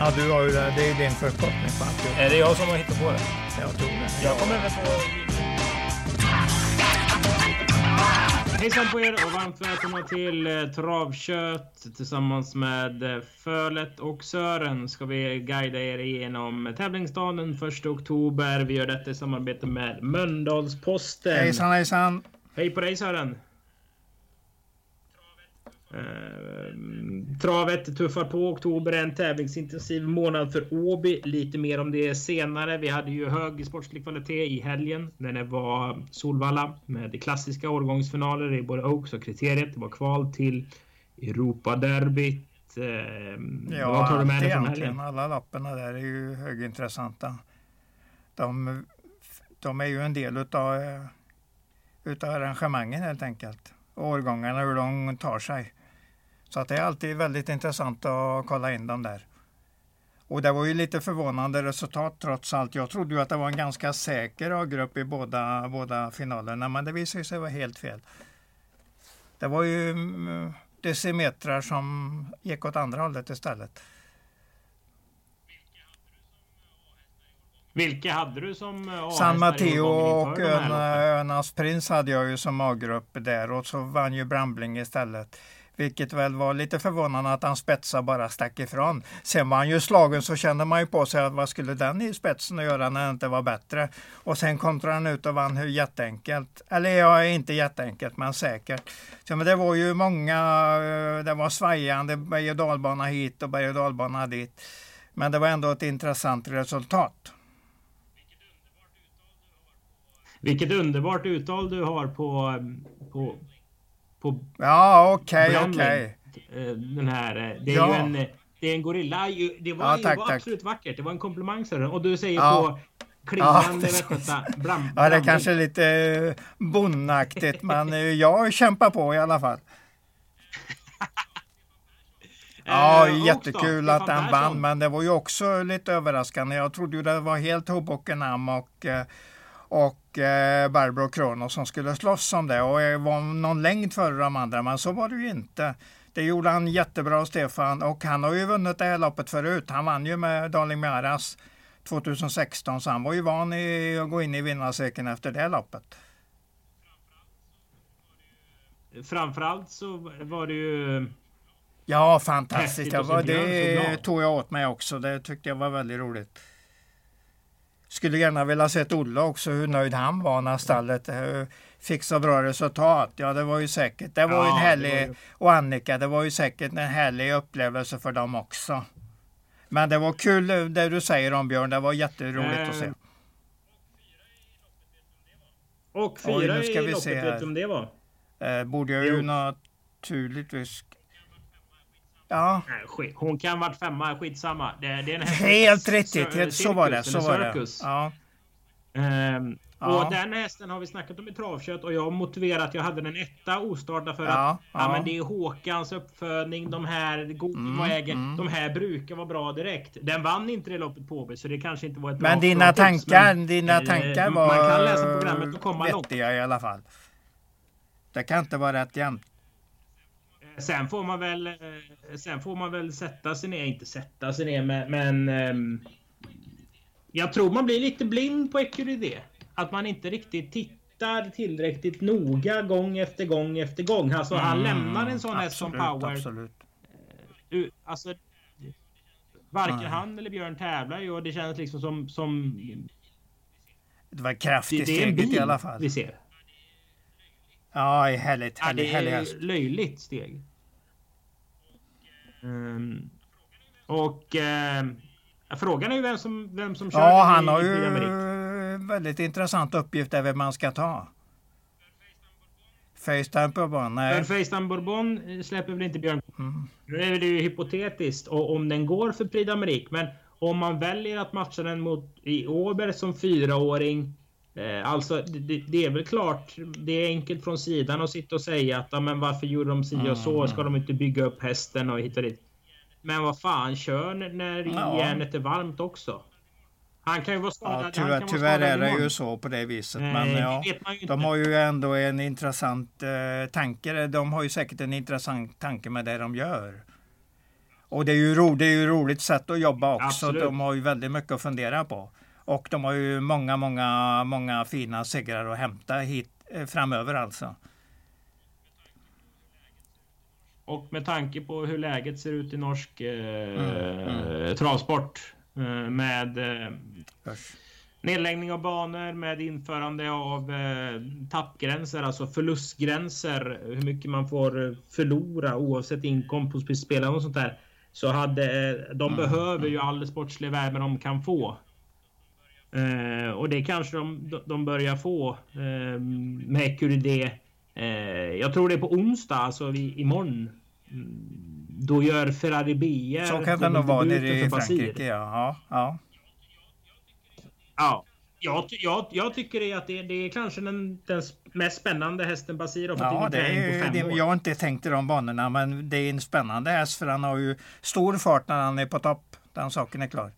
Ja, du har ju det. Det är din förkortning på alltihop. Är det jag som har hittat på det? Jag tror det. Jag kommer väl på... Hejsan på er och varmt välkomna till eh, Travkött. Tillsammans med eh, Fölet och Sören ska vi guida er igenom tävlingsdagen den 1 oktober. Vi gör detta i samarbete med Mölndalsposten. Hejsan hejsan. Hej på dig Sören! Eh, travet tuffar på. Oktober en tävlingsintensiv månad för Åby. Lite mer om det senare. Vi hade ju hög sportslig kvalitet i helgen när det var Solvalla med klassiska årgångsfinaler i både Oaks och kriteriet. Det var kval till Europaderbyt. Eh, Ja, vad tar du med dig från helgen? Alla lapparna där är ju högintressanta. De, de är ju en del utav, utav arrangemangen helt enkelt. Årgångarna, hur de tar sig. Så att det är alltid väldigt intressant att kolla in dem där. Och det var ju lite förvånande resultat trots allt. Jag trodde ju att det var en ganska säker A-grupp i båda, båda finalerna, men det visade sig vara helt fel. Det var ju mm, decimetrar som gick åt andra hållet istället. Vilka hade du som eh, San Matteo och? Önas Prins hade jag ju som A-grupp där och så vann ju Brambling istället. Vilket väl var lite förvånande att han spetsar bara stack ifrån. Sen var han ju slagen så kände man ju på sig att vad skulle den i spetsen att göra när det inte var bättre. Och sen kontrade han ut och vann hur jätteenkelt. Eller ja, inte jätteenkelt men säkert. Så, men det var ju många, eh, det var svajande berg och dalbana hit och berg och dalbana dit. Men det var ändå ett intressant resultat. Vilket underbart uttal du har på, på, på Ja, okej, Branding. okej. eh, den här. eh, Det är Ja. ju en, eh, det är en gorilla. Det var, Ja, det tack, var tack. absolut vackert. Det var en komplimang Sören. Och du säger Ja. på klingande västgöta. Bram, Ja, det Branding. kanske är lite bonnaktigt, men jag kämpar på i alla fall. Ja, och jättekul att den vann, men det var ju också lite överraskande. Jag trodde ju det var helt Hobokenham och, eh, och eh, Barbro Kronos som skulle slåss om det och det var någon längd före de andra, men så var det ju inte. Det gjorde han jättebra, Stefan, och han har ju vunnit det här loppet förut. Han vann ju med Darling Miaras 2016, så han var ju van i att gå in i vinnarcirkeln efter det loppet. Framförallt så var det ju... Ja, fantastiskt. Se var, det tog jag åt mig också. Det tyckte jag var väldigt roligt. Skulle gärna vilja sett Olle också, hur nöjd han var när stallet eh, fick så bra resultat. Ja, det var ju säkert. Det var ju Ja, en härlig, var ju- och Annika, det var ju säkert en härlig upplevelse för dem också. Men det var kul eh, det du säger om Björn. Det var jätteroligt att se. Eh, Och Oj, fyra nu ska i vi loppet, se här. vet du om det var? Eh, borde jag ju Jo. naturligtvis... Ja, Nej. Hon kan varit femma, skitsamma. Det, det är en häst- helt riktigt. Helt, så var det. Så var det. Ja. Ehm, Ja. Och den hästen har vi snackat om i travkött och jag har motiverat att jag hade den etta ostartad för Ja, att ja, men det är Håkans uppfödning. De här Mm, äger, mm. de här brukar vara bra direkt. Den vann inte det loppet på så det kanske inte var ett Men dina tankar, men, dina eh, tankar Man var kan läsa programmet och komma långt. vettiga i alla fall. Det kan inte vara rätt jämnt. Sen får man väl, eh, sen får man väl sätta sig ner, inte sätta sig ner men, men ehm, jag tror man blir lite blind på Ecurydé. Att man inte riktigt tittar tillräckligt noga gång efter gång efter gång. Alltså han lämnar en sån häst som Mm, Power. Absolut. U- Alltså, varken Nej. han eller Björn tävlar ju och det känns liksom som... som Det var kraftigt steget bil i alla fall. vi ser. Ja, härligt. Ja, Härlig, det är häst. löjligt steg. Ehm, och ehm, frågan är ju vem som, vem som kör Ja, i- han har i ju väldigt intressant uppgift där vem man ska ta. Facetime. För Nej. Facetime Bourbon eh, släpper väl inte Björn... Mm. Nu är det ju hypotetiskt och om den går för Prix d'Amérique. Men Om man väljer att matcha den mot i Åberg som fyraåring alltså, det, det, är väl klart, det är enkelt från sidan att sitta och säga att ja, men varför gjorde de si och så? Ska de inte bygga upp hästen och hitta dit? Men vad fan, kör när ja. järnet är varmt också. Han kan ju vara skadad. Ja, tyvärr tyvärr är det ju så på det viset. Nej, men ja, de har ju ändå en intressant eh, tanke. De har ju säkert en intressant tanke med det de gör. Och det är ju, ro, det är ju roligt sätt att jobba också. Absolut. De har ju väldigt mycket att fundera på. Och de har ju många, många, många fina segrar att hämta hit eh, framöver alltså. Och med tanke på hur läget ser ut i norsk eh, mm, mm. travsport eh, med eh, nedläggning av banor, med införande av eh, tappgränser, alltså förlustgränser, hur mycket man får förlora oavsett inkomst på spelare och sånt där. Så hade, eh, de mm, behöver ju mm. all sportslig värme de kan få Eh, och det kanske de, de börjar få eh, med QD. Eh, jag tror det är på onsdag, alltså i, imorgon. Mm, då gör Ferrari BR... Så kan det nog vara nere i Frankrike, ja. ja. Ja. Jag, jag, jag tycker att det, det är kanske den, den mest spännande hästen Basir har fått ja, det är, det, Jag har inte tänkt i de banorna, men det är en spännande häst för han har ju stor fart när han är på topp. Den saken är klar.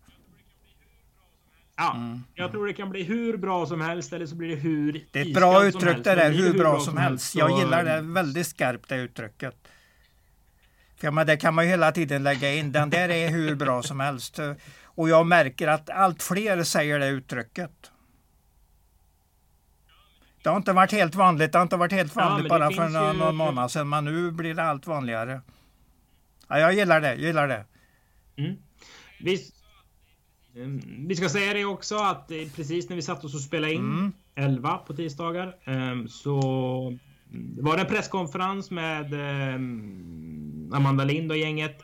Ja, mm. jag tror det kan bli hur bra som helst eller så blir det hur Det är ett bra uttryck det där, hur, hur bra, bra som helst. Jag gillar det väldigt skarpt det uttrycket. För men det kan man ju hela tiden lägga in. Den där är hur bra som helst. Och jag märker att allt fler säger det uttrycket. Det har inte varit helt vanligt. Det har inte varit helt vanligt ja, bara för någon, någon månad sedan. Men nu blir det allt vanligare. Ja, jag gillar det. gillar det. Mm. Visst, vi ska säga det också att eh, precis när vi satt oss och spelade in mm. 11 på tisdagar ehm, så var det en presskonferens med ehm, Amanda Lind och gänget.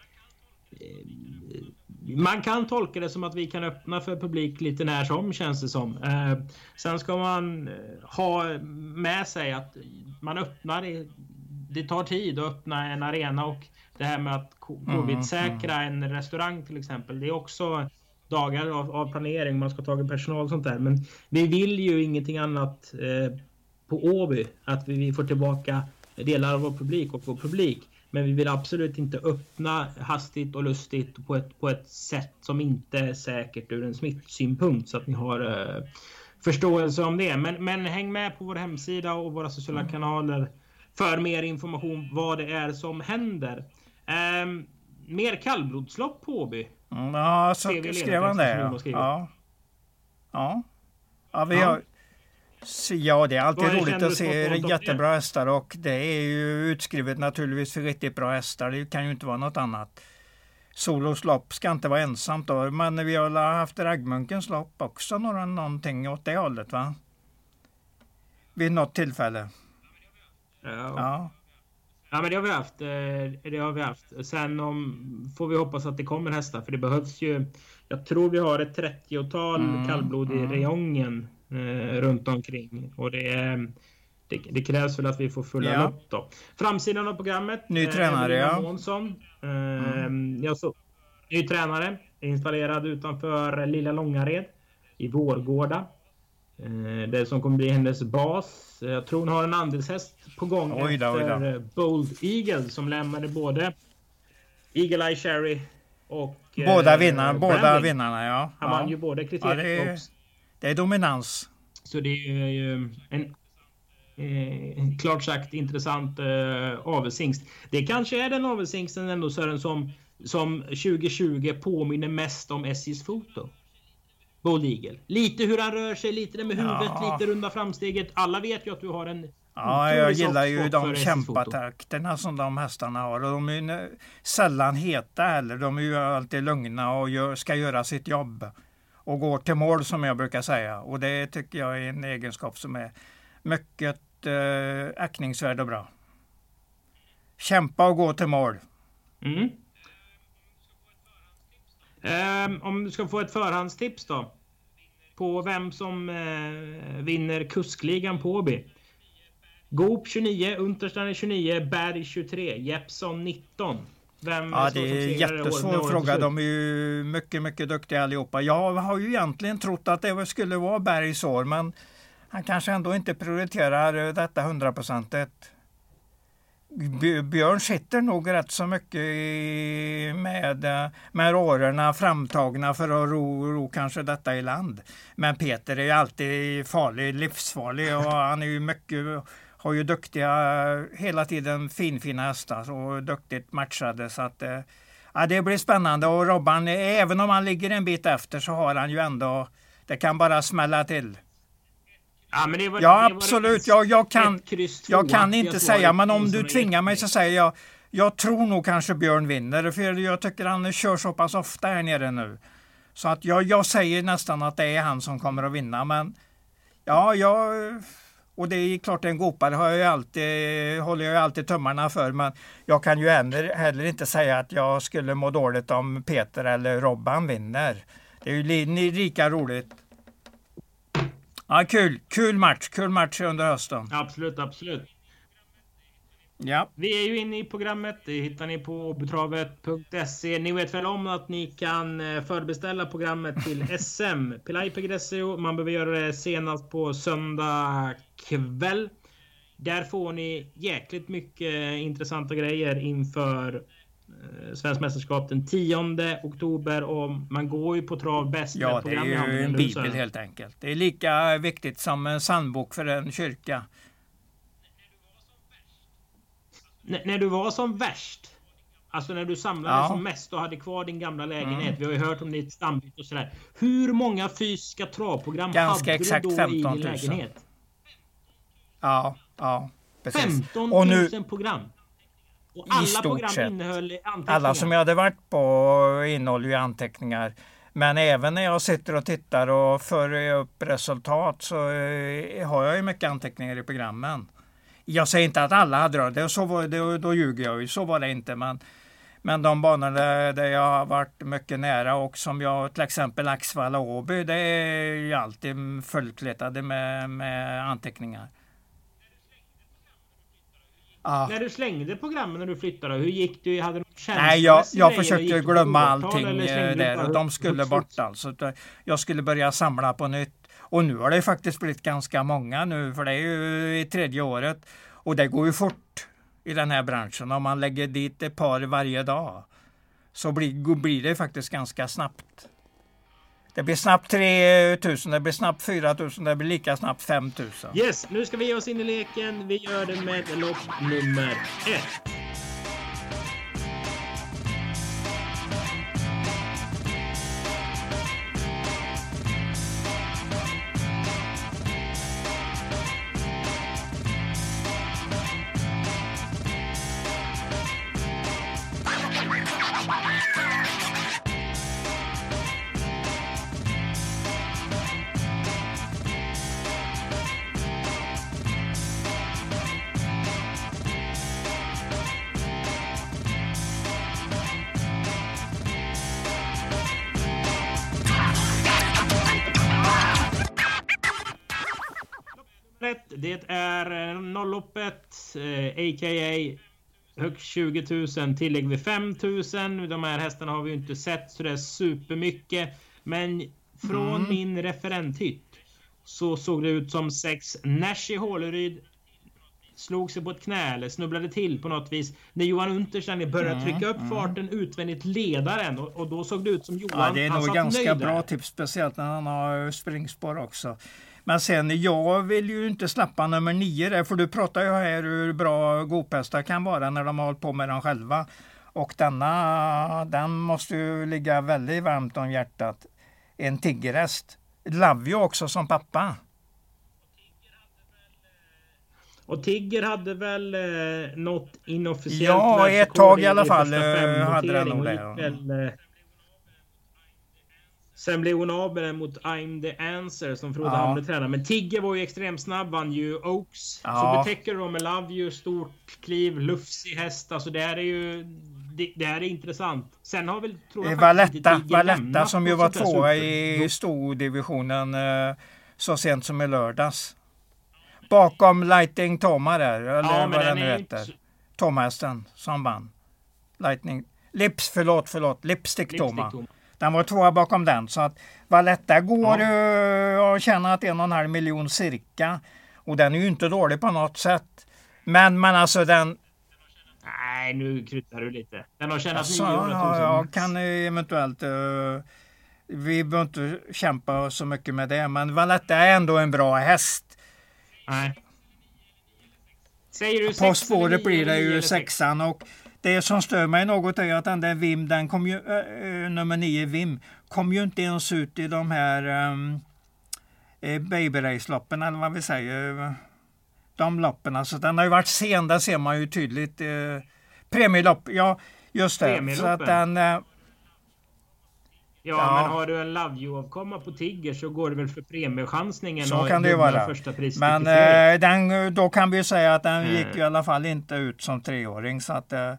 Man kan tolka det som att vi kan öppna för publik lite när som känns det som. Sen ska man eh, ha med sig att man öppnar. Det tar tid att öppna en arena och det här med att covid-säkra mm, mm. en restaurang till exempel. Det är också dagar av, av, planering, man ska ta tagit personal och sånt där. Men vi vill ju ingenting annat eh, på Åby, att vi, vi får tillbaka delar av vår publik och vår publik. Men vi vill absolut inte öppna hastigt och lustigt på ett, på ett sätt som inte är säkert ur en smittsynpunkt så att ni har eh, förståelse om det. Men, men häng med på vår hemsida och våra sociala mm. kanaler för mer information vad det är som händer. Eh, mer kallblodslopp på Åby. Mm, ja, så skrev han det. Ja. ja. Ja. Ja, vi har, ja, det är alltid roligt att se jättebra hästar och det är ju utskrivet naturligtvis för riktigt bra hästar. Det kan ju inte vara något annat. Solos lopp ska inte vara ensamt då, men vi har haft Raggmunkens lopp också, några, någonting åt det hållet va? Vid något tillfälle. Ja. ja. Ja, men det har vi haft. Eh, det har vi haft. Sen om, får vi hoppas att det kommer hästar, för det behövs ju. Jag tror vi har ett 30-tal mm, kallblod i mm. rejongen eh, runt omkring och det är. Det, det, krävs väl att vi får fulla ja. upp då. Framsidan av programmet. Ny eh, tränare, ja. Månsson. Eh, mm. jag så, ny tränare installerad utanför Lilla Långared i Vårgårda. Eh, det som kommer bli hennes bas. Jag tror hon har en andelshäst på gång oj då, efter då. Bold Eagle som lämnade både Eagle Eye Cherry och Båda eh, vinnarna, båda vinnarna ja. Han ja. vann ju både kriteriet ja, det, är, det är dominans. Så det är ju en eh, klart sagt intressant eh, avelshingst. Det kanske är den avelshingsten ändå Sören som, som 2020 påminner mest om SJs foto. Bold Eagle. Lite hur han rör sig, lite det med huvudet, ja. lite runda framsteget. Alla vet ju att du har en Ja, jag gillar ju de kämpatakterna som de hästarna har. Och de är sällan heta heller. De är ju alltid lugna och gör, ska göra sitt jobb. Och går till mål som jag brukar säga. Och det tycker jag är en egenskap som är mycket eh, aktningsvärd och bra. Kämpa och gå till mål. Mm. Um, om du ska få ett förhandstips då? På vem som uh, vinner kuskligan på Åby? Goop 29, Untersteiner 29, Berg 23, Jeppson 19. Vem Ja, det är en jättesvår fråga. De är ju mycket, mycket duktiga allihopa. Jag har ju egentligen trott att det skulle vara Bergs år, men han kanske ändå inte prioriterar eh, detta hundraprocentigt. Björn sitter nog rätt så mycket med, eh, med årorna framtagna för att ro, ro kanske detta i land. Men Peter är ju alltid farlig, livsfarlig och han är ju mycket, har ju duktiga, hela tiden finfina hästar och duktigt matchade. Så att, eh, ja, det blir spännande och Robban, eh, även om han ligger en bit efter så har han ju ändå, det kan bara smälla till. Ja, men det var, Ja det absolut, ett- jag, jag kan, jag kan inte säga, men om du tvingar mig så säger jag, jag tror nog kanske Björn vinner, för jag tycker han kör så pass ofta här nere nu. Så att jag, jag säger nästan att det är han som kommer att vinna, men ja, jag... Och det är klart en gopare har jag alltid, håller jag alltid tummarna för, men jag kan ju heller, heller inte säga att jag skulle må dåligt om Peter eller Robban vinner. Det är ju lika roligt. Ja, kul, kul match, kul match under hösten. Absolut, absolut. Ja. Vi är ju inne i programmet. Det hittar ni på betravet.se. Ni vet väl om att ni kan eh, förbeställa programmet till SM. Pilai.se. Man behöver göra det senast på söndag kväll. Där får ni jäkligt mycket intressanta grejer inför Svenskt mästerskap den 10 oktober och man går ju på trav bäst Ja, det i är ju en bibel helt enkelt. Det är lika viktigt som en sandbok för en kyrka. N- när du var som värst. Alltså när du samlade Ja. som mest och hade kvar din gamla lägenhet. Mm. Vi har ju hört om ditt stambyte och sådär. Hur många fysiska travprogram Ganska hade exakt du då 15 i 000. din lägenhet? Ja, ja, precis. 15 000 Och nu, program. Och alla stort program sett. alla som jag hade varit på innehåller ju anteckningar. Men även när jag sitter och tittar och för upp resultat så eh, har jag ju mycket anteckningar i programmen. Jag säger inte att alla hade det, så var, det då ljuger jag ju, så var det inte. Men, men de banor där, där jag har varit mycket nära och som jag till exempel Axvalla och Åby, det är ju alltid fullkletade med, med anteckningar. Ja. När du slängde programmen när du flyttade, hur gick du? Hade du Nej, jag, jag försökte glömma allting eh, där och de skulle bort alltså. Jag skulle börja samla på nytt. Och nu har det faktiskt blivit ganska många nu, för det är ju i tredje året. Och det går ju fort i den här branschen. Om man lägger dit ett par varje dag så blir, blir det faktiskt ganska snabbt. Det blir snabbt 3000, det blir snabbt 4000, det blir lika snabbt 5000. Yes, nu ska vi ge oss in i leken. Vi gör det med lopp nummer ett. Är eh, a.k.a. högst 20 000, tillägg vid 5 000. De här hästarna har vi ju inte sett så det är supermycket. Men från Mm. min referenthytt så såg det ut som sex Nash i Håleryd slog sig på ett knä eller snubblade till på något vis när Johan Untersteiner började Mm, trycka upp mm. farten utvändigt ledaren och, och då såg det ut som Johan. Ja, det är nog ganska bra där. tips, speciellt när han har springspår också. Men sen, jag vill ju inte släppa nummer nio där, för du pratar ju här hur bra gophästar kan vara när de har hållit på med dem själva. Och denna, den måste ju ligga väldigt varmt om hjärtat. En tiggerhäst. Love you också som pappa. Och Tigger hade väl eh, något inofficiellt Ja, ett tag i alla fall, eh, hade den nog det, väl, eh, Sen blev hon av med den mot I'm the answer som Frode Ja. Hamre tränade. Men Tigger var ju extremt snabb, vann ju Oaks. Ja. Så betäcker de med Love You, stort kliv, lufsig häst. Alltså det här är ju... Det, det här är intressant. Sen har väl... Tror jag Valletta, Valletta som ju var tvåa i stordivisionen eh, så sent som i lördags. Bakom Lightning Toma där, eller Ja, vad den nu heter. inte... Tomhästen som vann. Lightning. Lips, förlåt, förlåt. Lipstick Toma. Den var tvåa bakom den. Så att Valletta går ja. att tjäna en och en halv miljon cirka. Och den är ju inte dålig på något sätt. Men, men alltså den... Nej, nu kryddar du lite. Den har tjänat alltså, 900 000. Ja, kan eventuellt... Uh, vi behöver inte kämpa så mycket med det, men Valletta är ändå en bra häst. Nej. Säger du På spåret blir det ju sexan och det som stör mig något är att den där Vim, den kom ju, äh, nummer nio Vim, kom ju inte ens ut i de här um, Baby Race-loppen eller vad vi säger. De loppen, alltså den har ju varit sen, där ser man ju tydligt. Eh, premielopp, ja just det. Så att den, eh, Ja, ja, men har du en Love You-avkomma på Tigger så går det väl för premiechansningen. Så kan det ju vara. Men eh, den, då kan vi ju säga att den mm. gick i alla fall inte ut som treåring. Så att, eh,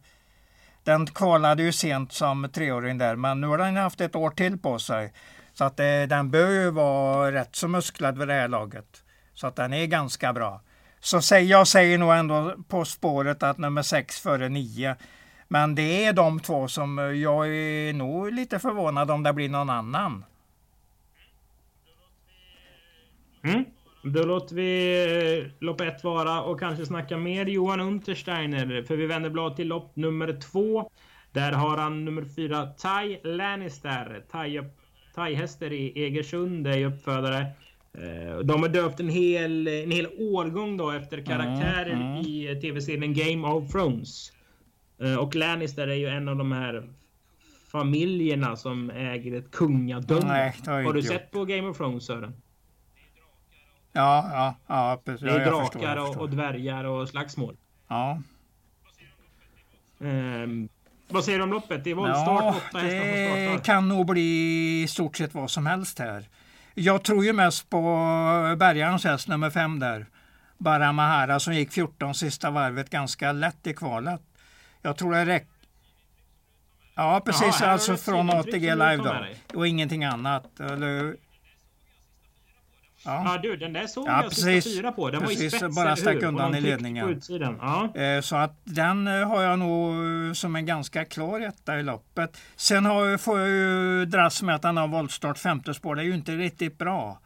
den kvalade ju sent som treåring där, men nu har den haft ett år till på sig. Så att det, den bör ju vara rätt så musklad vid det här laget. Så att den är ganska bra. Så säg, jag säger nog ändå på spåret att nummer 6 före 9 men det är de två som eh, jag är nog lite förvånad om det blir någon annan. Mm. Då låter vi eh, lopp ett vara och kanske snacka mer Johan Untersteiner. För vi vänder blad till lopp nummer två. Där har han nummer fyra Tai Lannister. Thai-hästar i Egersund är uppfödare. Eh, de har döpt en hel, en hel årgång då efter karaktärer mm, mm. i tv-serien Game of Thrones. Eh, och Lannister är ju en av de här familjerna som äger ett kungadöme. Har du sett på Game of Thrones Sören? Ja, ja, ja, precis. Det är drakar förstår, och, och, dvärgar och slagsmål. Ja. Um, vad säger du om loppet? Det är voltstart, ja, åtta hästar Det kan nog bli i stort sett vad som helst här. Jag tror ju mest på bärgarens häst nummer fem där. Baramahara som gick 14 sista varvet ganska lätt i kvalet. Jag tror det räcker. Ja, precis. Jaha, alltså från ATG Live då. Och ingenting annat. Eller... Ja. ja du, den där såg ja, jag precis, fyra på. Den precis, var ju spets, bara stack undan i ledningen. Ja. Eh, så att den eh, har jag nog som en ganska klar etta i loppet. Sen har, får jag ju dras med att den har voltstart femte spår. Det är ju inte riktigt bra.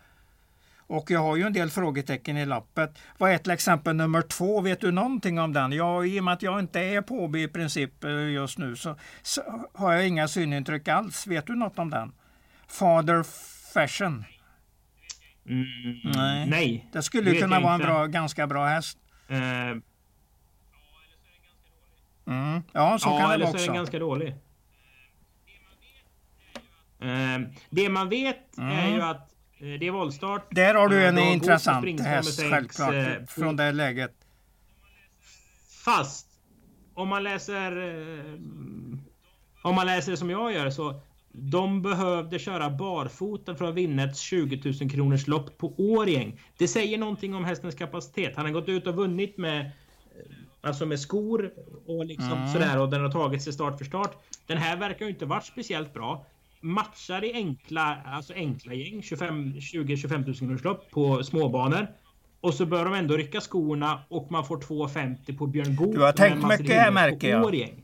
Och jag har ju en del frågetecken i lappet. Vad är till exempel nummer två? Vet du någonting om den? Ja, I och med att jag inte är på i princip eh, just nu så, så, har jag inga synintryck alls. Vet du något om den? Father Fashion? Mm, nej. nej. Det skulle kunna vara en bra, ganska bra häst. Uh, mm. Ja, så ja, kan det vara också. Ja, eller så är den ganska dålig. Uh, det man vet mm. är ju att Eh, det är voltstart. Där har du en uh, intressant häst självklart uh, från det läget. Fast om man läser uh, om man läser det som jag gör så de behövde köra barfota för att vinna ett 20 000 kronors lopp på Årjäng. Det säger någonting om hästens kapacitet. Han har gått ut och vunnit med Alltså med skor och liksom mm. sådär och den har tagit sig start för start. Den här verkar ju inte varit speciellt bra matchar i enkla, alltså enkla gäng, 20-25 000 lopp på småbanor. Och så bör de ändå rycka skorna och man får 2,50 på Björn Goop. Du har tänkt mycket här märker jag.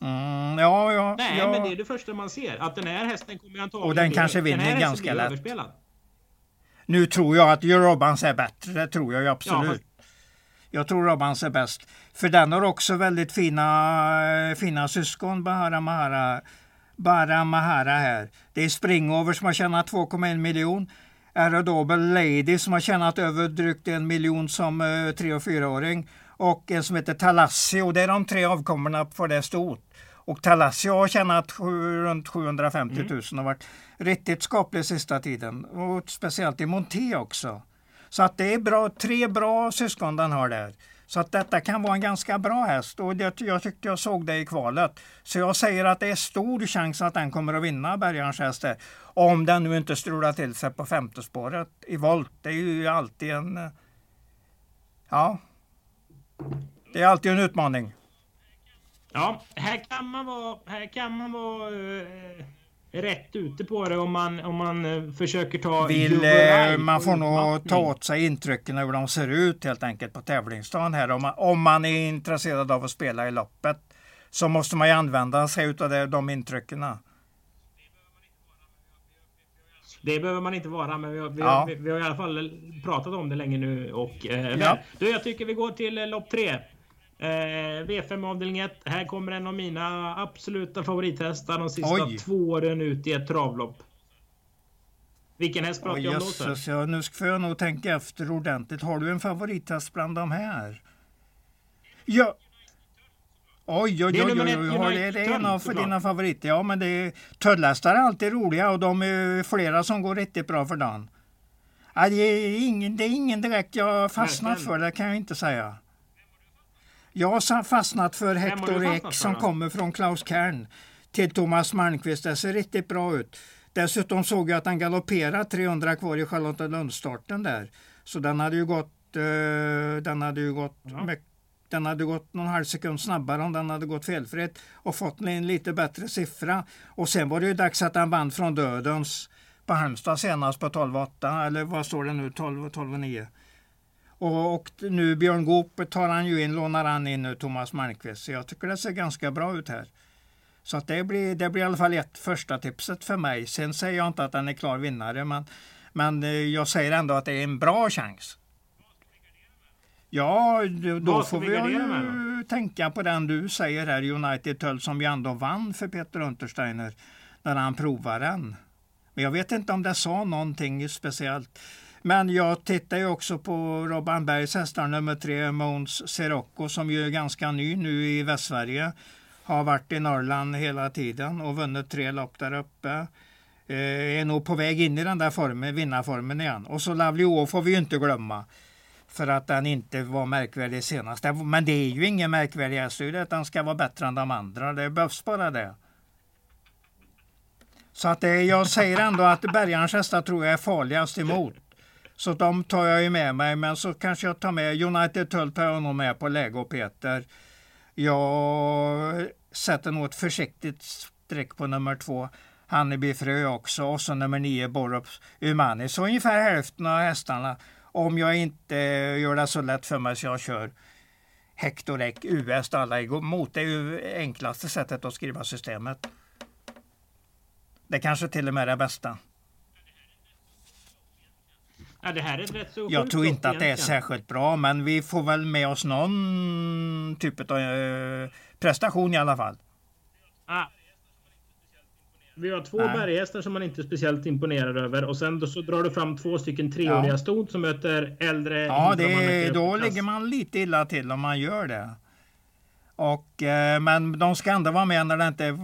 Mm, ja, ja. Nej, ja. men det är det första man ser. Att den här hästen kommer antagligen... Och den kanske vinner ganska lätt. Överspelad. Nu tror jag att Robbans är bättre. Det tror jag ju absolut. Ja, jag tror Robbans är bäst. För den har också väldigt fina, fina syskon, Bahara Mahara. Bara Mahara här. Det är Springover som har tjänat 2,1 miljon. Aerodobel Lady som har tjänat över drygt en miljon som uh, tre och fyraåring. Och en som heter Talassio. Det är de tre avkommorna för det stort. Och Talassio har tjänat runt 750 000 mm. och varit riktigt skaplig sista tiden. Och speciellt i Monté också. Så att det är bra, tre bra syskon den har där. Så att detta kan vara en ganska bra häst och det, jag tyckte jag såg det i kvalet. Så jag säger att det är stor chans att den kommer att vinna Bergarns häst Om den nu inte strular till sig på femte spåret i volt. Det är ju alltid en... Ja. Det är alltid en utmaning. Ja, här kan man vara... Här kan man vara uh rätt ute på det om man, om man eh, försöker ta... Vill, eh, man får nog ta åt sig intrycken hur de ser ut helt enkelt på tävlingsdagen här. Om man, om man är intresserad av att spela i loppet så måste man ju använda sig av de intrycken. Det behöver man inte vara, men vi har, vi, ja. vi, vi har i alla fall pratat om det länge nu. Och, eh, ja. du, jag tycker vi går till eh, lopp tre. Eh, V5 avdelning 1. Här kommer en av mina absoluta favorithästar de sista Oj. två åren ut i ett travlopp. Vilken häst pratar jag om då? Ja, nu får jag nog tänka efter ordentligt. Har du en favorithäst bland de här? Ja. Oj, oj, oj, oj, oj, oj. Har det, det är en av för dina favoriter. Ja, men det är, tödlhästar är alltid roliga och de är flera som går riktigt bra för dagen. Ja, det, är ingen, det är ingen direkt jag fastnat för, det kan jag inte säga. Jag har fastnat för Hector Ek som kommer från Klaus Kern till Thomas Malmqvist. Det ser riktigt bra ut. Dessutom såg jag att han galopperade 300 kvar i Charlottenlundsstarten där. Så den hade ju gått, uh, den hade ju gått ja. med, den hade gått någon halv sekund snabbare om den hade gått felfritt och fått en lite bättre siffra. Och sen var det ju dags att han vann från dödens på Halmstad senast på 12,8 eller vad står det nu 12, 12,9. Och, och nu Björn Goop tar han ju in, lånar han in nu Thomas Malmqvist. Så jag tycker det ser ganska bra ut här. Så att det, blir, det blir i alla fall ett första tipset för mig. Sen säger jag inte att den är klar vinnare, men, men eh, jag säger ändå att det är en bra chans. Ja, då får vi, vi ju tänka på den du säger här, United Tull, som ju ändå vann för Peter Untersteiner när han provade den. Men jag vet inte om det sa någonting speciellt. Men jag tittar ju också på Robban Bergs hästar nummer tre, Måns Sirocco, som ju är ganska ny nu i Västsverige har varit i Norrland hela tiden och vunnit tre lopp där uppe. Eh, är nog på väg in i den där formen, vinnarformen igen. Och så Lovely Å får vi ju inte glömma. För att den inte var märkvärdig senast. Men det är ju ingen märkvärdig häst, att den ska vara bättre än de andra. Det behövs bara det. Så att det, jag säger ändå att Bergarns hästar tror jag är farligast emot. Så de tar jag ju med mig, men så kanske jag tar med United Tull tar jag nog med på Lego Peter. Jag sätter nog ett försiktigt streck på nummer två. Hanneby Frö också och så nummer nio Borups Umani. Så ungefär hälften av hästarna. Om jag inte gör det så lätt för mig så jag kör Hector Ek US alla emot. Det är ju enklaste sättet att skriva systemet. Det kanske till och med är det bästa. Ja, det här är rätt så Jag tror inte att det är särskilt bra, men vi får väl med oss någon typ av eh, prestation i alla fall. Ah. Vi har två Nej. berghästar som man inte är speciellt imponerad över och sen då så drar du fram två stycken treåriga ja. ston som möter äldre. Ja, det, då ligger man lite illa till om man gör det. Och, eh, men de ska ändå vara med när det inte är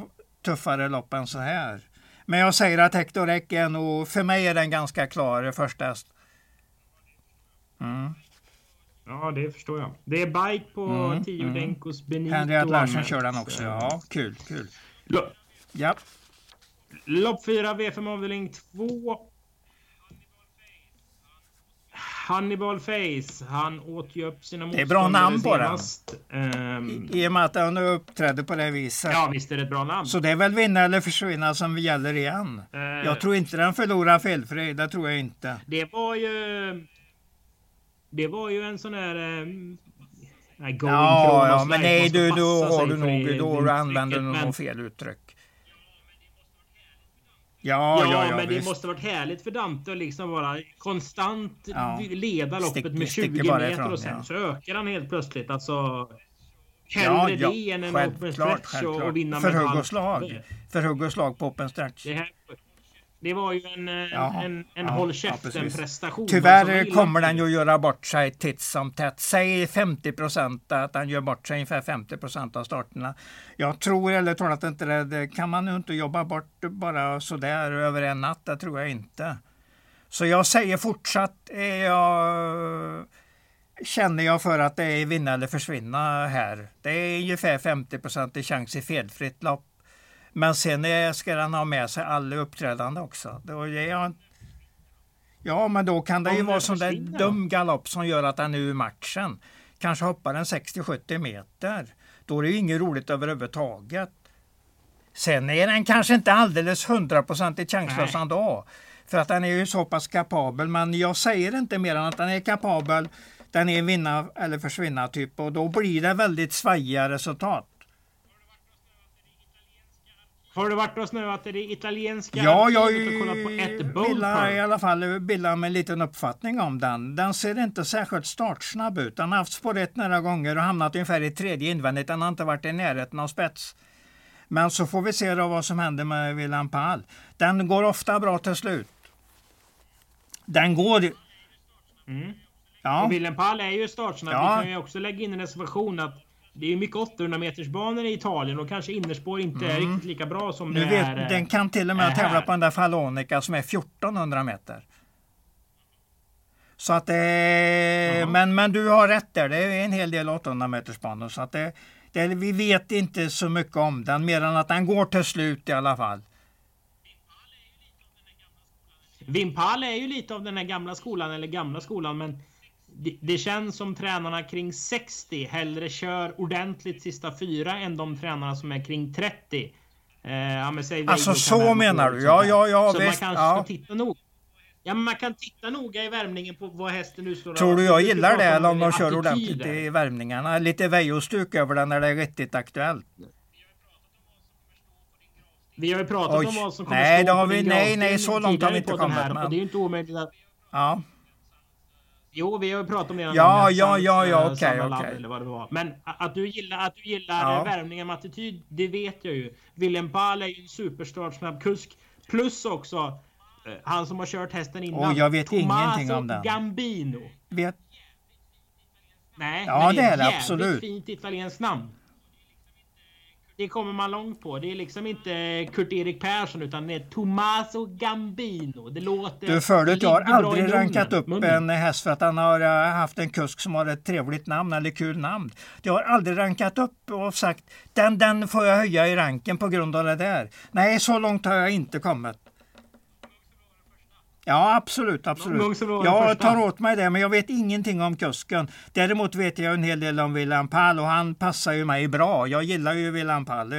tuffare lopp än så här. Men jag säger att Hector Eck är nog, för mig är den ganska klar första häst. Mm. Ja, det förstår jag. Det är bike på mm, 10 mm. Denkos Benito. Henriette Larsen kör den också. Ja, kul, kul. Ja. Lopp 4, V5 avdelning 2. Hannibal Face. Han åt ju upp sina Det är bra namn på den. I, I och med att han uppträdde på det viset. Ja, visst är det ett bra namn. Så det är väl vinna eller försvinna som gäller igen. Uh, jag tror inte den förlorar felfri. Det tror jag inte. Det var ju det var ju en sån här... Eh, Nej, ja, ja men nej du, då har du nog, då använder du nog fel uttryck. Ja, ja, ja, ja men visst. det måste varit härligt för Dante att liksom vara konstant ja. leda loppet Stick, med 20 meter ifrån, och sen ja. så ökar han helt plötsligt. Alltså, hellre ja, ja, det än en open stretch och, och vinna med För hugg och slag. För hugg och slag på open stretch. Det här, det var ju en, eh, ja, en, en ja, håll käften prestation. Tyvärr kommer den ju att göra bort sig titt som tätt. Säg 50 procent att den gör bort sig ungefär 50 procent av starterna. Jag tror eller talat inte det, det kan man ju inte jobba bort bara sådär över en natt. Det tror jag inte. Så jag säger fortsatt, jag, känner jag för att det är vinna eller försvinna här. Det är ungefär 50 procent chans i felfritt lopp. Men sen ska den ha med sig alla uppträdande också. Då jag, ja, men då kan det ju vara sån där dum galopp som gör att den är ur matchen. Kanske hoppar den 60-70 meter. Då är det ju inget roligt överhuvudtaget. Sen är den kanske inte alldeles hundraprocentigt chanslös ändå. För att den är ju så pass kapabel. Men jag säger inte mer än att den är kapabel. Den är vinna eller försvinna typ och då blir det väldigt svajiga resultat. Har du varit och snöat i det italienska Ja, jag bildar i alla fall bilda mig en liten uppfattning om den. Den ser inte särskilt startsnabb ut. Den har haft spår ett några gånger och hamnat ungefär i tredje invändigt. Den har inte varit i närheten av spets. Men så får vi se då vad som händer med William Pall. Den går ofta bra till slut. Den går... Mm. Ja, Och Pall är ju startsnabb. Ja. Vi kan ju också lägga in en reservation att det är mycket 800 meters banor i Italien och kanske innerspår inte är riktigt lika bra som nu det vet, är. eh, den kan till och med är tävla på den där Fallonica som är 1400 meter. Så att det, Jaha. men, men du har rätt där, det är en hel del 800 meters banor. Så att det, det, vi vet inte så mycket om den mer än att den går till slut i alla fall. Vimpal är ju lite av den här gamla skolan, eller gamla skolan, men det, det känns som tränarna kring 60 hellre kör ordentligt sista fyra än de tränarna som är kring 30. Eh, ja, men säg Alltså, så menar du? sånt Ja, ja, ja, Så visst, man kanske ja. ska titta nog. Ja, men man kan titta noga i värmningen på vad hästen nu står Tror du jag gillar det eller om de attityder. kör ordentligt i värmningarna? Lite Veijo-stuk över den när det är riktigt aktuellt. Vi har ju pratat Oj. om vad som kommer Nej, stå det har vi- nej, nej, så långt har vi inte kommit, Här, men- det är ju inte omöjligt att... Ja, Jo, vi har ju pratat om det. Ja, ja, ja, ja, eh, okej, Ladd okej. Eller vad det var. Men att du gillar, att du gillar Ja. ja. värvningen med attityd, det vet jag ju. Willem Pall är ju en superstartsnabb kusk. Plus också eh, han som har kört hästen innan. Oj, jag vet Tommaso ingenting om den. Gambino. vet. Nej, Ja, men det är det, absolut. fint italienskt namn. Det kommer man långt på. Det är liksom inte Kurt-Erik Persson utan det är Tommaso Gambino. Det låter... Du förut, jag har aldrig rankat upp Munnen. en häst för att han har eh, haft en kusk som har ett trevligt namn eller kul namn. Jag har aldrig rankat upp och sagt den, den får jag höja i ranken på grund av det där. Nej, så långt har jag inte kommit. Ja, absolut, absolut. Jag tar åt mig det, men jag vet ingenting om kusken. Däremot vet jag en hel del om William Pall och han passar ju mig bra. Jag gillar ju William Pall.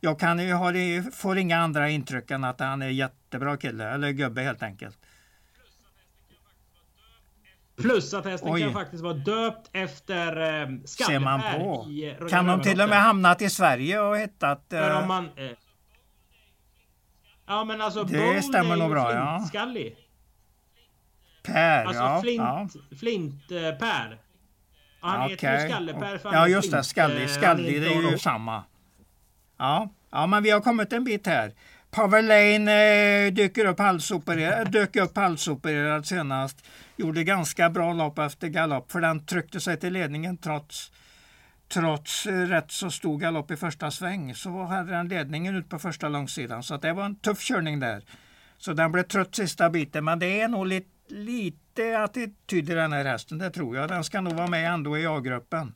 Jag kan ju ha, får inga andra intryck än att han är jättebra kille, eller gubbe helt enkelt. Plus att hästen Oj. kan faktiskt vara döpt efter eh, Ser man på. i Kan de till och med hamnat i Sverige och hittat... Eh, man... Eh, ja men alltså Det Bold stämmer nog bra, ja. flintskallig. Per, Alltså ja. flint, ja. flint eh, Per. Han Ja, heter ju han Ja just det, skallig. eh, Skallig, han det är ju samma. Ja. ja, men vi har kommit en bit här. Pavel Lane eh, dyker upp halsopererad, dök upp halsopererad senast. Gjorde ganska bra lopp efter galopp för den tryckte sig till ledningen trots Trots eh, rätt så stor galopp i första sväng så hade den ledningen ut på första långsidan. Så det var en tuff körning där. Så den blev trött sista biten men det är nog lite, lite attityd i den här hästen, det tror jag. Den ska nog vara med ändå i A-gruppen.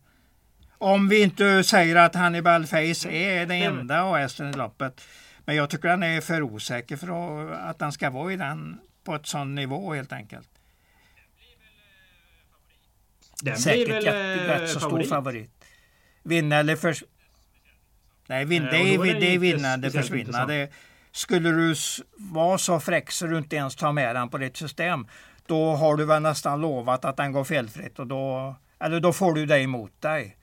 Om vi inte säger att Hannibal Face är den enda A-hästen i loppet. Men jag tycker den är för osäker för att, den ska vara i den på ett sån nivå helt enkelt. Den blir Säkert väl jätte, eh, rätt så stor favorit. favorit. Vinna eller förs... Nej, vin, Eh, det, är, är det den är vinna eller försvinna. Det, skulle du vara så fräck så du inte ens tar med den på ditt system, då har du väl nästan lovat att den går felfritt och då, eller då får du det emot dig.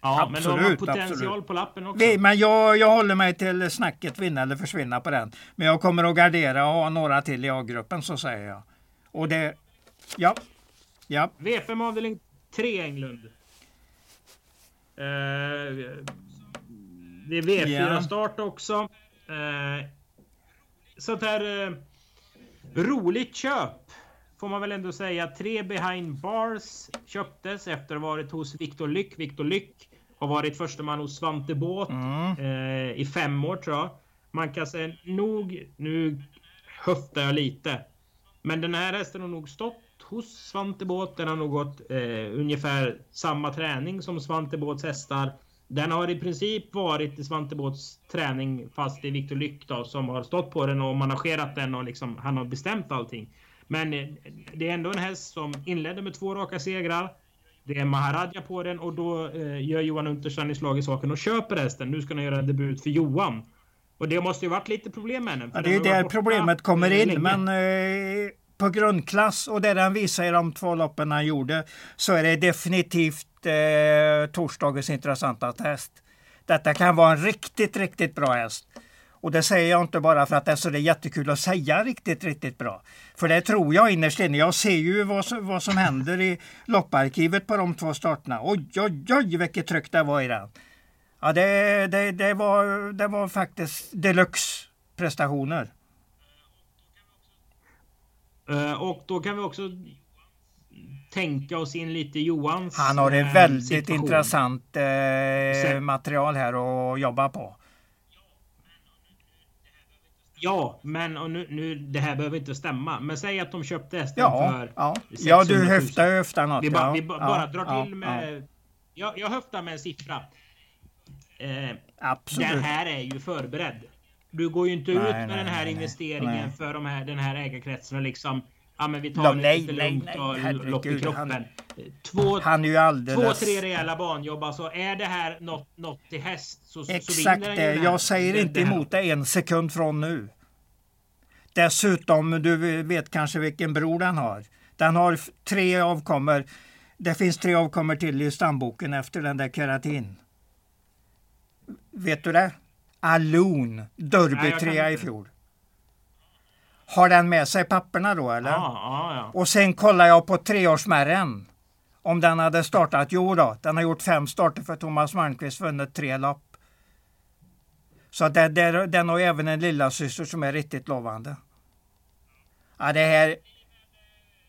Ja, men då har man Absolut, potential absolut. på lappen också. Vi, men jag, jag håller mig till snacket vinna eller försvinna på den. Men jag kommer att gardera och ha några till i A-gruppen så säger jag. Och det, ja, ja, V5 avdelning 3 Englund. Eh, det är V4 Ja. start också. Eh, sånt här eh, roligt köp. Får man väl ändå säga. Tre behind bars köptes efter att ha varit hos Viktor Lyck. Viktor Lyck har varit första man hos Svante Båth mm, eh, i fem år tror jag. Man kan säga nog, nu höftar jag lite. Men den här hästen har nog stått hos Svante Båth. Den har nog gått eh, ungefär samma träning som Svante Båths hästar. Den har i princip varit i Svante Båths träning fast det är Viktor Lyck då, som har stått på den och managerat den och liksom, han har bestämt allting. Men eh, det är ändå en häst som inledde med två raka segrar. Det är Maharaja på den och då eh, gör Johan Unterstein i slag i saken och köper hästen. Nu ska han göra debut för Johan. Och det måste ju varit lite problem med för Ja, det är har där problemet kommer in. länge. Men eh, på grundklass och det den visar i de två loppen han gjorde så är det definitivt eh, torsdagens intressanta test. Detta kan vara en riktigt, riktigt bra häst. Och det säger jag inte bara för att det är så det är jättekul att säga riktigt, riktigt bra. För det tror jag innerst inne. Jag ser ju vad som, vad som händer i lopparkivet på de två starterna. Oj, oj, oj vilket tryck det var i den. Ja, det, det, det, var, det var faktiskt deluxe prestationer. Eh, och då kan vi också tänka oss in lite Johans Han har ett väldigt situation. intressant eh, material här att jobba på. Ja, men och nu, nu, det här behöver inte stämma. Men säg att de köpte hästen ja, för Ja, ja du höftar höftar något. Vi, ba, ja, vi ba, bara drar till med... Jag, jag höftar med en siffra. Eh, Absolut. Den här är ju förberedd. Du går ju inte nej, ut med nej, den här nej, investeringen för de här, den här ägarkretsen liksom ja men vi tar ja, det lite lugnt och lopp i kroppen. Han, två, han är ju alldeles... två, tre rejäla banjobb. Alltså är det här något, något till häst så, Exakt så det. Jag säger inte emot det en sekund från nu. Dessutom, du vet kanske vilken bror den har. Den har tre avkommor. Det finns tre avkommor till i stamboken efter den där keratin. Vet du det? Alon, Derby trea i fjol. Har den med sig papperna då eller? Ja, ja, ja. Och sen kollar jag på treårsmärren. Om den hade startat. Jo då, den har gjort fem starter för Thomas Malmqvist, vunnit tre lopp. Så det, det, den har även en lilla syster som är riktigt lovande. Ja, det här...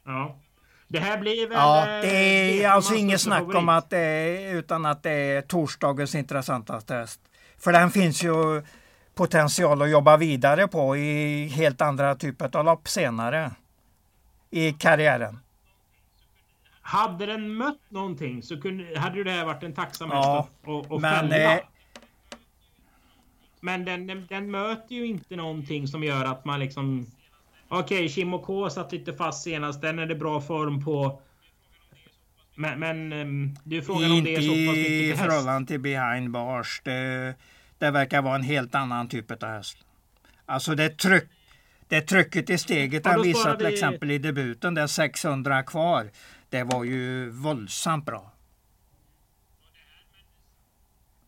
Ja. Det här blir väl... Ja, det är eh, alltså inget snack favorit. om att det är, utan att det är torsdagens intressantaste häst. För den finns ju potential att jobba vidare på i helt andra typer av lopp senare i karriären. Hade den mött någonting så kunde, hade det här varit en tacksam häst ja, att, att men, fälla. Eh, men den, den, den, möter ju inte någonting som gör att man liksom... Okej, okay, K satt lite fast senast. Den är det bra form på. Men, men ehm, det är frågan om det är så pass mycket häst. i förhållande till behind bars. Det, det verkar vara en helt annan typ av häst. Alltså det, tryck, det trycket i steget han visade till exempel i debuten, där 600 kvar. Det var ju våldsamt bra.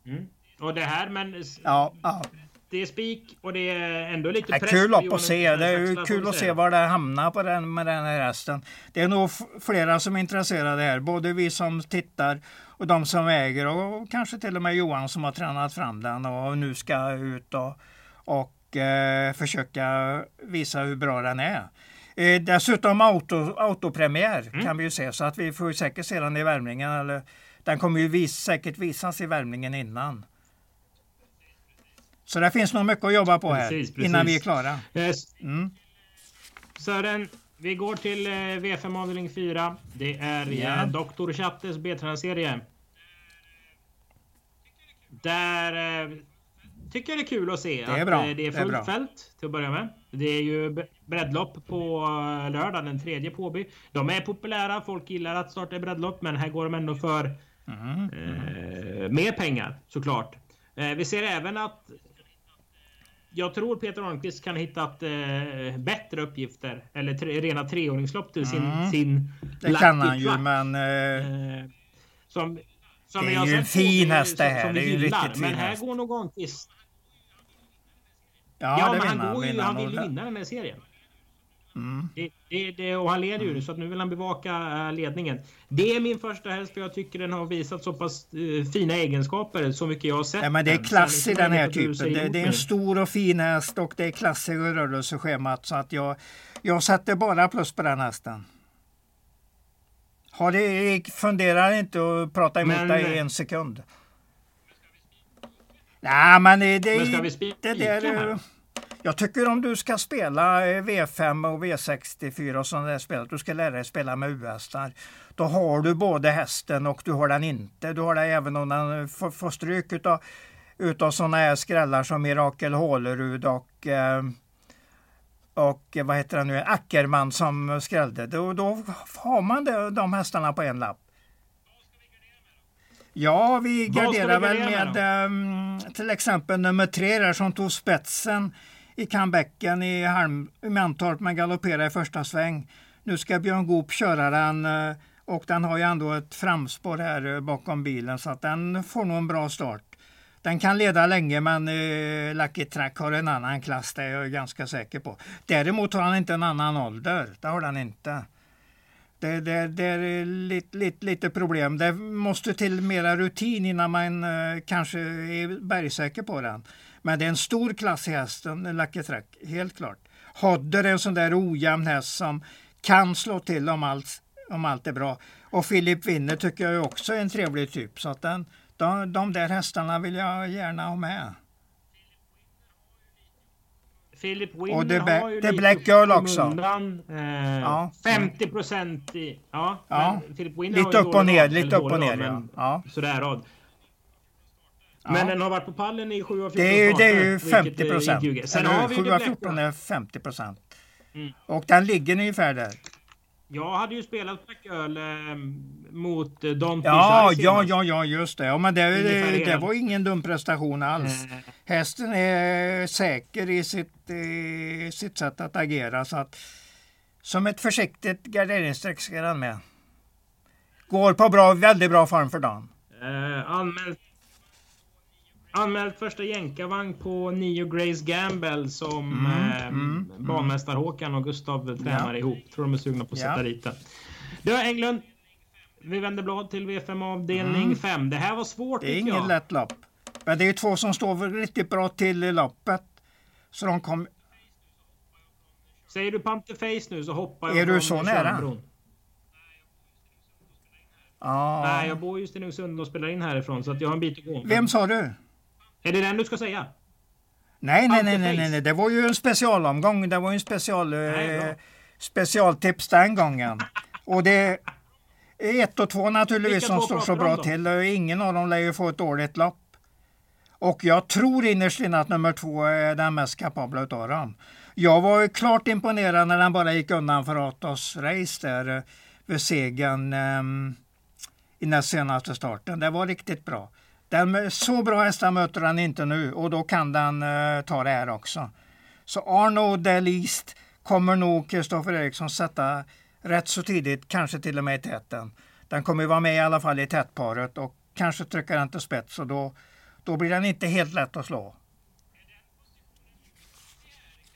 Mm. Och det här men... Ja, ja. Det är spik och det är ändå lite press. Kul att se. Det är kul att se var det hamnar på den, med den här hästen. Det är nog flera som är intresserade här. Både vi som tittar och de som äger och kanske till och med Johan som har tränat fram den och nu ska ut och, och eh, försöka visa hur bra den är. Eh, dessutom auto, autopremiär mm. kan vi ju se så att vi får säkert se den i värmningen. Eller, den kommer ju vis, säkert visas i värmningen innan. Så det finns nog mycket att jobba på här precis, precis. innan vi är klara. Yes. Mm. Sören, vi går till eh, V5 avdelning 4. Det är yeah. Dr. Chattes B-tränarserie. Där eh, tycker jag det är kul att se det att. Eh, det är fullt det är fält till att börja med. Det är ju breddlopp på lördag den tredje Påby. De är populära. Folk gillar att starta breddlopp, men här går de ändå för mm. eh, mer pengar såklart. Eh, vi ser även att jag tror Peter Arnqvist kan hitta eh, bättre uppgifter eller tre, rena treåringslopp till sin, mm. sin Det kan han ju, men... Eh, som som det är ju en fin häst det här. Det är ju riktigt fin Men här går nog Granqvist. Ja, ja men han, går ju, han vill ju vinna den här serien. Mm. Det, det, det, och han leder ju mm. så att nu vill han bevaka uh, ledningen. Det är min första häst och jag tycker den har visat så pass uh, fina egenskaper så mycket jag har sett. Ja, men det är klass i den här typen. Det, det, är en stor och fin häst och det är klass i rörelseschemat så att jag, jag sätter bara plus på den hästen. Har det, funderar inte att prata emot men, dig en sekund. Nej, men det, det, men ska vi spika det där, här? Jag tycker om du ska spela eh, V5 och V64 och sådana där spel, du ska lära dig spela med U-hästar. Då har du både hästen och du har den inte. Du har det även om den får, får stryk utav, utav sådana här skrällar som Mirakel Hålerud och eh, och vad heter det nu, Ackerman som skrällde. Då, då har man det, de hästarna på en lapp. Ja, vi garderar väl med um, till exempel nummer tre där som tog spetsen i comebacken i, Halm, i Mantorp men galopperade i första sväng. Nu ska Björn Goop köra den eh, och den har ju ändå ett framspår här eh, bakom bilen så att den får nog en bra start. Den kan leda länge men eh, Lucky Track har en annan klass, det är jag ganska säker på. Däremot har han inte en annan ålder, det har han inte. Det, det, det är lite, lite, lite, problem. Det måste till mera rutin innan man eh, kanske är bergsäker på den. Men det är en stor klass i hästen, Lucky Track, helt klart. Hodder är en sån där ojämn häst som kan slå till om allt, om allt är bra. Och Philip Winner tycker jag också är en trevlig typ. Så att den, de, de där hästarna vill jag gärna ha med. Philip Winner och det, har ju det lite Black Girl också. Undan, eh, ja. 50 procent i... Ja, ja. lite upp och ner, lite upp och ner. Ja. ja. Sådär rad. Men ja. den har varit på pallen i 7 av 14 Det är ju, det är ju 50 procent. Sen har vi 7 av 14 är 50 procent. Mm. Och den ligger ungefär där. Jag hade ju spelat Black Girl eh, mot eh, Don ja, ja, ja, ja, just det. Ja, men det, det, det, var ingen dum prestation alls. Mm. Hästen är säker i sitt, i sitt sätt att agera. Så att, som ett försiktigt garderingsstreck ska den med. Går på bra, väldigt bra form för dagen. Eh, anmält Anmält första jänkarvagn på Nio Grace Gamble som mm, eh, mm, banmästare Håkan och Gustav tränar ja. ihop. Tror de är sugna på att sätta ja. dit den. Du Englund. Vi vänder blad till V5 avdelning 5. Mm. Det här var svårt Det är inget lätt lopp. Men det är två som står riktigt bra till i loppet. Så de kom... Säger du Panther Face nu så hoppar jag Är du så nära? Ah. Nej, jag bor i Stenungsund och spelar in härifrån så att jag har en bit att gå. Vem sa du? Är det den du ska säga? Nej, nej, nej, nej, nej, det var ju en specialomgång. Det var ju en special, nej, eh, specialtips den gången. Och det är ett och två naturligtvis som står så bra till. Ingen av dem lär ju få ett dåligt lopp. Och jag tror innerst inne att nummer två är den mest kapabla av dem. Jag var klart imponerad när den bara gick undan för Atos race där eh, vid segern um, i näst senaste starten. Det var riktigt bra. Den, så bra hästar möter han inte nu och då kan den eh, ta det här också. Så Arno Delist kommer nog Kristoffer Eriksson sätta rätt så tidigt, kanske till och med i täten. Den kommer vara med i alla fall i tätparet och kanske trycka den till spets och då, då blir den inte helt lätt att slå.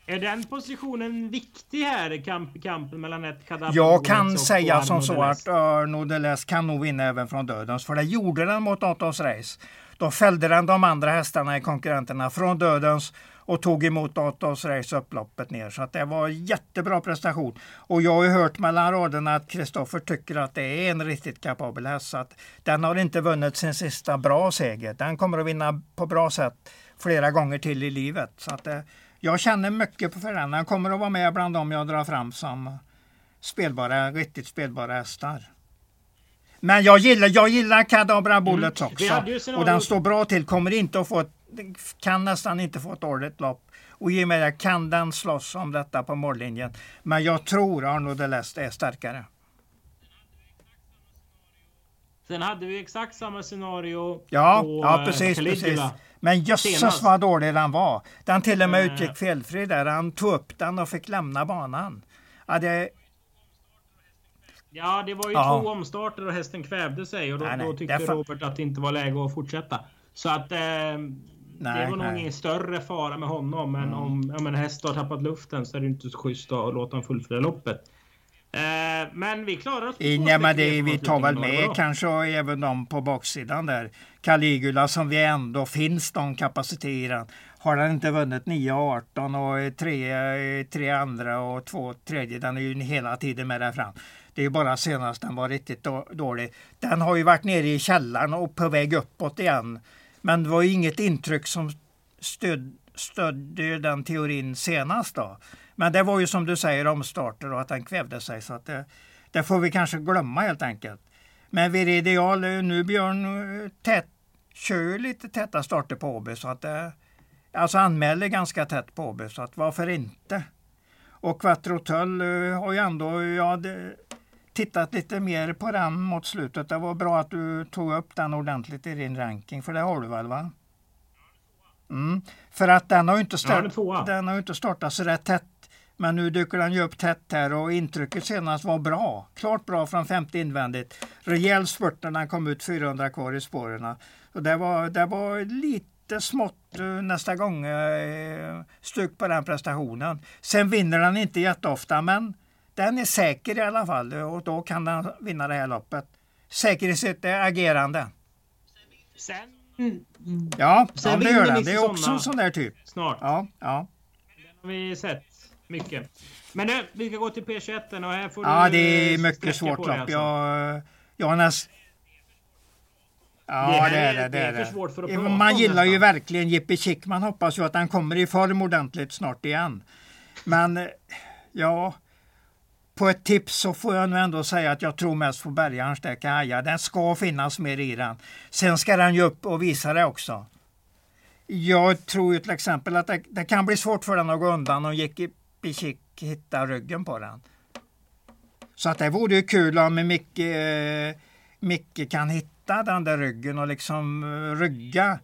Är den positionen viktig här i kamp, kampen mellan ett Kadabra Jag kan säga som så att Arno Deles kan nog vinna även från dödens. För det gjorde den mot Atos Race. Då fällde den de andra hästarna i konkurrenterna från dödens och tog emot Atos Race upploppet ner. Så att det var jättebra prestation. Och jag har ju hört mellan raderna att Kristoffer tycker att det är en riktigt kapabel häst. Så att den har inte vunnit sin sista bra seger. Den kommer att vinna på bra sätt flera gånger till i livet. Så att det, jag känner mycket för den. Den kommer att vara med bland dem jag drar fram som spelbara, riktigt spelbara hästar. Men jag gillar, jag gillar Kadabra Bullets mm. också. Och den står bra till. Kommer inte att få ett, kan nästan inte få ett dåligt lopp. Och i och med det kan den slåss om detta på mållinjen. Men jag tror Arno Deleste är starkare. Sen hade vi exakt samma scenario ja, på ja, precis, precis. Men jösses vad dålig den var. Den till och med mm. utgick felfri där. Han tog upp den och fick lämna banan. Ja, det... Ja, det var ju ja. två omstarter och hästen kvävde sig och då, nej, nej. då tyckte Därför... Robert att det inte var läge att fortsätta. Så att eh, nej, det var nog ingen större fara med honom. Men mm. om, om en häst har tappat luften så är det inte så schysst att låta honom fullfölja loppet. Eh, men vi klarar oss. Ja, men det, vi tar väl med kanske även de på baksidan där. Caligula som vi ändå finns någon kapacitet i den. Har den inte vunnit 9 och 18 och tre, tre andra och två tredje. Den är ju hela tiden med där fram. Det är bara senast den var riktigt dålig. Den har ju varit nere i källaren och på väg uppåt igen. Men det var ju inget intryck som stöd, stödde den teorin senast då. Men det var ju som du säger omstarter och att den kvävde sig. Så att det, det får vi kanske glömma helt enkelt. Men vid ideal, nu Björn tät, kör lite täta starter på Åby. Så att det, alltså anmäler ganska tätt på Åby. Så att varför inte? Och Quattro Tull eh, har ju ändå, hade tittat lite mer på den mot slutet. Det var bra att du tog upp den ordentligt i din ranking. För det har du väl va? Mm. För att den har ju inte, start, ja, den har inte startat så rätt tätt men nu dyker den ju upp tätt här och intrycket senast var bra. Klart bra från femte invändigt. Rejäl spurt när den kom ut 400 kvar i spåren. Och det var, det var lite smått eh, nästa gång eh, stuk på den prestationen. Sen vinner den inte jätteofta men den är säker i alla fall och då kan den vinna det här loppet. Säker i sitt agerande. Sen, Ja, Sen ja det gör den. Det är också en sån där typ. snart. Ja, ja. har vi sett mycket. Men nu, vi ska gå till P21 och här får ja du det är eh, mycket svårt lopp. alltså. Jag, jag har näst... Ja, här det är det. det är det, för svårt för att det. prata Man gillar ju nästan. verkligen Jippi Chick. Man hoppas ju att han kommer i form ordentligt snart igen. Men eh, ja, på ett tips så får jag nog ändå säga att jag tror mest på Bergarns där Kaja. Den ska finnas mer i den. Sen ska den ju upp och visa det också. Jag tror ju till exempel att det, det kan bli svårt för den att gå undan om Jippi Chick hittar ryggen på den. Så att det vore ju kul om Micke, eh, Micke kan hitta den där ryggen och liksom eh, rygga.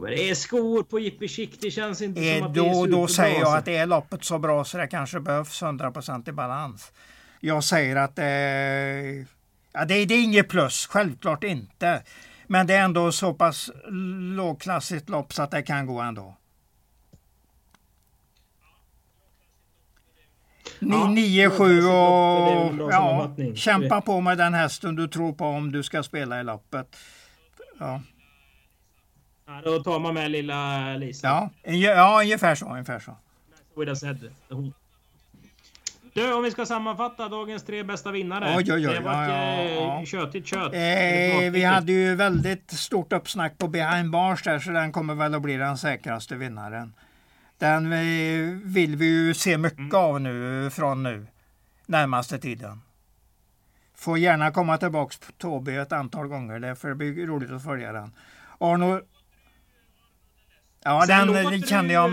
Men det är skor på Jippi Chick. Det känns inte Eh, som att det är då, superbra. då säger jag att det är loppet så bra så det kanske behövs 100% i balans. Jag säger att det, ja, det, det är inget plus, självklart inte. Men det är ändå så pass lågklassigt lopp så att det kan gå ändå. Ja, 9, 7 lågklassigt lopp, det är väl en och ja, kämpa på med den hästen du tror på om du ska spela i loppet. Ja, Ja, då tar man med lilla Lisa. ja, en- ja ungefär så. Ungefär så. With Du, om vi ska sammanfatta dagens tre bästa vinnare. Oj, oj, oj, Det var ja, ett ja, eh, ja. köttigt kött. Eh, vi hade ju väldigt stort uppsnack på Behind Bars där så den kommer väl att bli den säkraste vinnaren. Den vill vi ju se mycket Mm. av nu från nu närmaste tiden. Får gärna komma tillbaks på Tåby ett antal gånger det blir roligt att följa den. Arno Ja, Sen den, känner jag,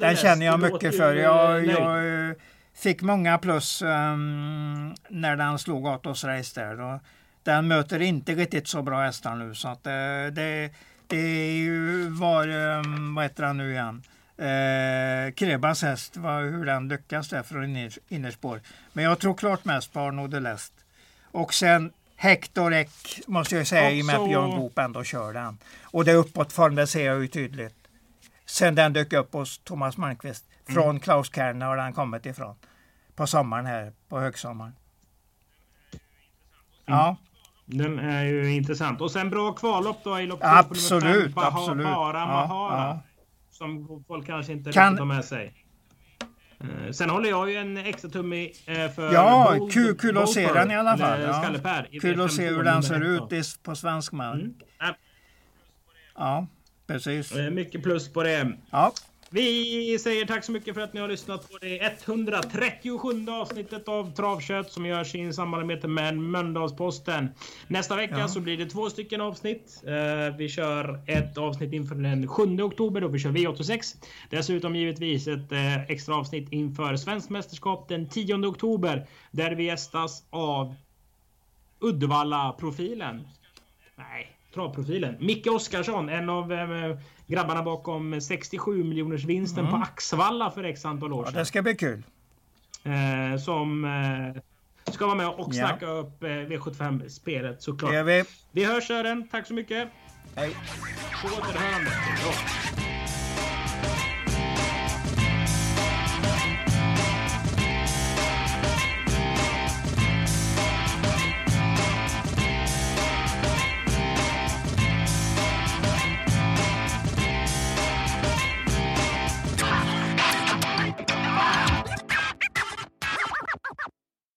den känner jag mycket för. Jag, jag eh, fick många plus ehm, när den slog Atos Race där. Den möter inte riktigt så bra hästar nu så att eh, det, det är ju var, um, vad heter han nu igen? Eh, Krebas häst, vad, hur den lyckas där från inner, innerspår. Men jag tror klart mest på Arno Delest. Och sen Hector Eck måste jag säga i och med att Också- Björn Goop ändå kör den. Och det uppåtform, det ser jag ju tydligt. Sen den dök upp hos Thomas Malmqvist. Från Mm. Klaus Kärner har den kommit ifrån. På sommaren här, på högsommaren. Ja, Den är ju intressant. Och sen bra kvallopp då i lopp två på nummer absolut, fem, Baha- absolut. Ja, Mahara. ja. Som folk kanske inte Kan- riktigt har med sig. Eh, Sen håller jag ju en extra tumme eh, för Ja, Bold- kul, kul att se den i alla fall. Ja. Kul att se V52 hur den ser ut på svensk mark. Mm. Ja, Ja, precis. eh, Mycket plus på det. Ja, Vi säger tack så mycket för att ni har lyssnat på det 137 avsnittet av Travkött som görs i samarbete med Mölndalsposten. Nästa vecka Ja. så blir det två stycken avsnitt. Eh, Vi kör ett avsnitt inför den 7 oktober då vi kör V86. Dessutom givetvis ett eh, extra avsnitt inför Svenskt mästerskap den 10 oktober där vi gästas av Uddevalla-profilen. Nej, travprofilen. Micke Oskarsson, en av eh, grabbarna bakom 67 miljoners vinsten på Axvalla för x antal år ja, sedan. det ska bli kul. Eh, som eh, ska vara med och Ja. snacka upp eh, V75-spelet såklart. Det gör vi. Vi hörs Sören, tack så mycket. Hej. På återhörande.